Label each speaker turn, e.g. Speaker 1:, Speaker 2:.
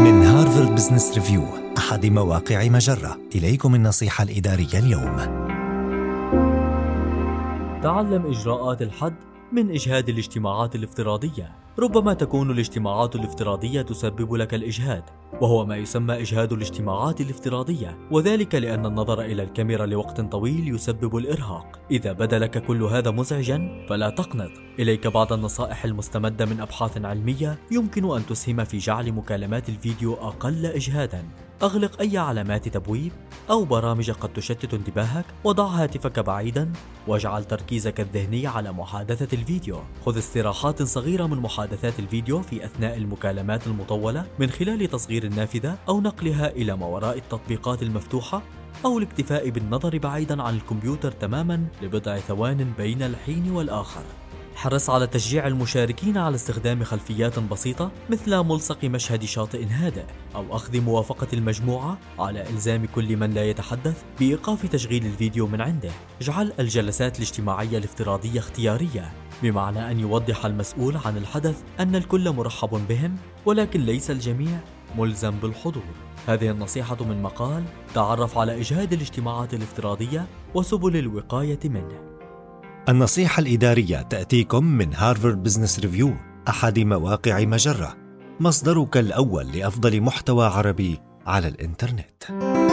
Speaker 1: من هارفارد بزنس ريفيو أحد مواقع مجرة. إليكم النصيحة الإدارية اليوم.
Speaker 2: تعلم إجراءات الحد من إجهاد الاجتماعات الافتراضية. ربما تكون الاجتماعات الافتراضية تسبب لك الإجهاد وهو ما يسمى إجهاد الاجتماعات الافتراضية وذلك لأن النظر إلى الكاميرا لوقت طويل يسبب الإرهاق. إذا بدا لك كل هذا مزعجا فلا تقنط. إليك بعض النصائح المستمدة من أبحاث علمية يمكن أن تسهم في جعل مكالمات الفيديو أقل إجهادا. أغلق أي علامات تبويب أو برامج قد تشتت انتباهك وضع هاتفك بعيدا واجعل تركيزك الذهني على محادثة الفيديو. خذ استراحات صغيرة من محادثات الفيديو في أثناء المكالمات المطولة من خلال تصغير النافذة أو نقلها إلى ما وراء التطبيقات المفتوحة أو الاكتفاء بالنظر بعيدا عن الكمبيوتر تماما لبضع ثوان بين الحين والآخر. حرص على تشجيع المشاركين على استخدام خلفيات بسيطة مثل ملصق مشهد شاطئ هادئ أو أخذ موافقة المجموعة على إلزام كل من لا يتحدث بإيقاف تشغيل الفيديو من عنده. اجعل الجلسات الاجتماعية الافتراضية اختيارية. بمعنى أن يوضح المسؤول عن الحدث أن الكل مرحب بهم ولكن ليس الجميع ملزم بالحضور. هذه النصيحة من مقال تعرف على إجهاد الاجتماعات الافتراضية وسبل الوقاية منه.
Speaker 1: النصيحة الإدارية تأتيكم من هارفارد بزنس ريفيو أحد مواقع مجرة. مصدرك الأول لأفضل محتوى عربي على الإنترنت.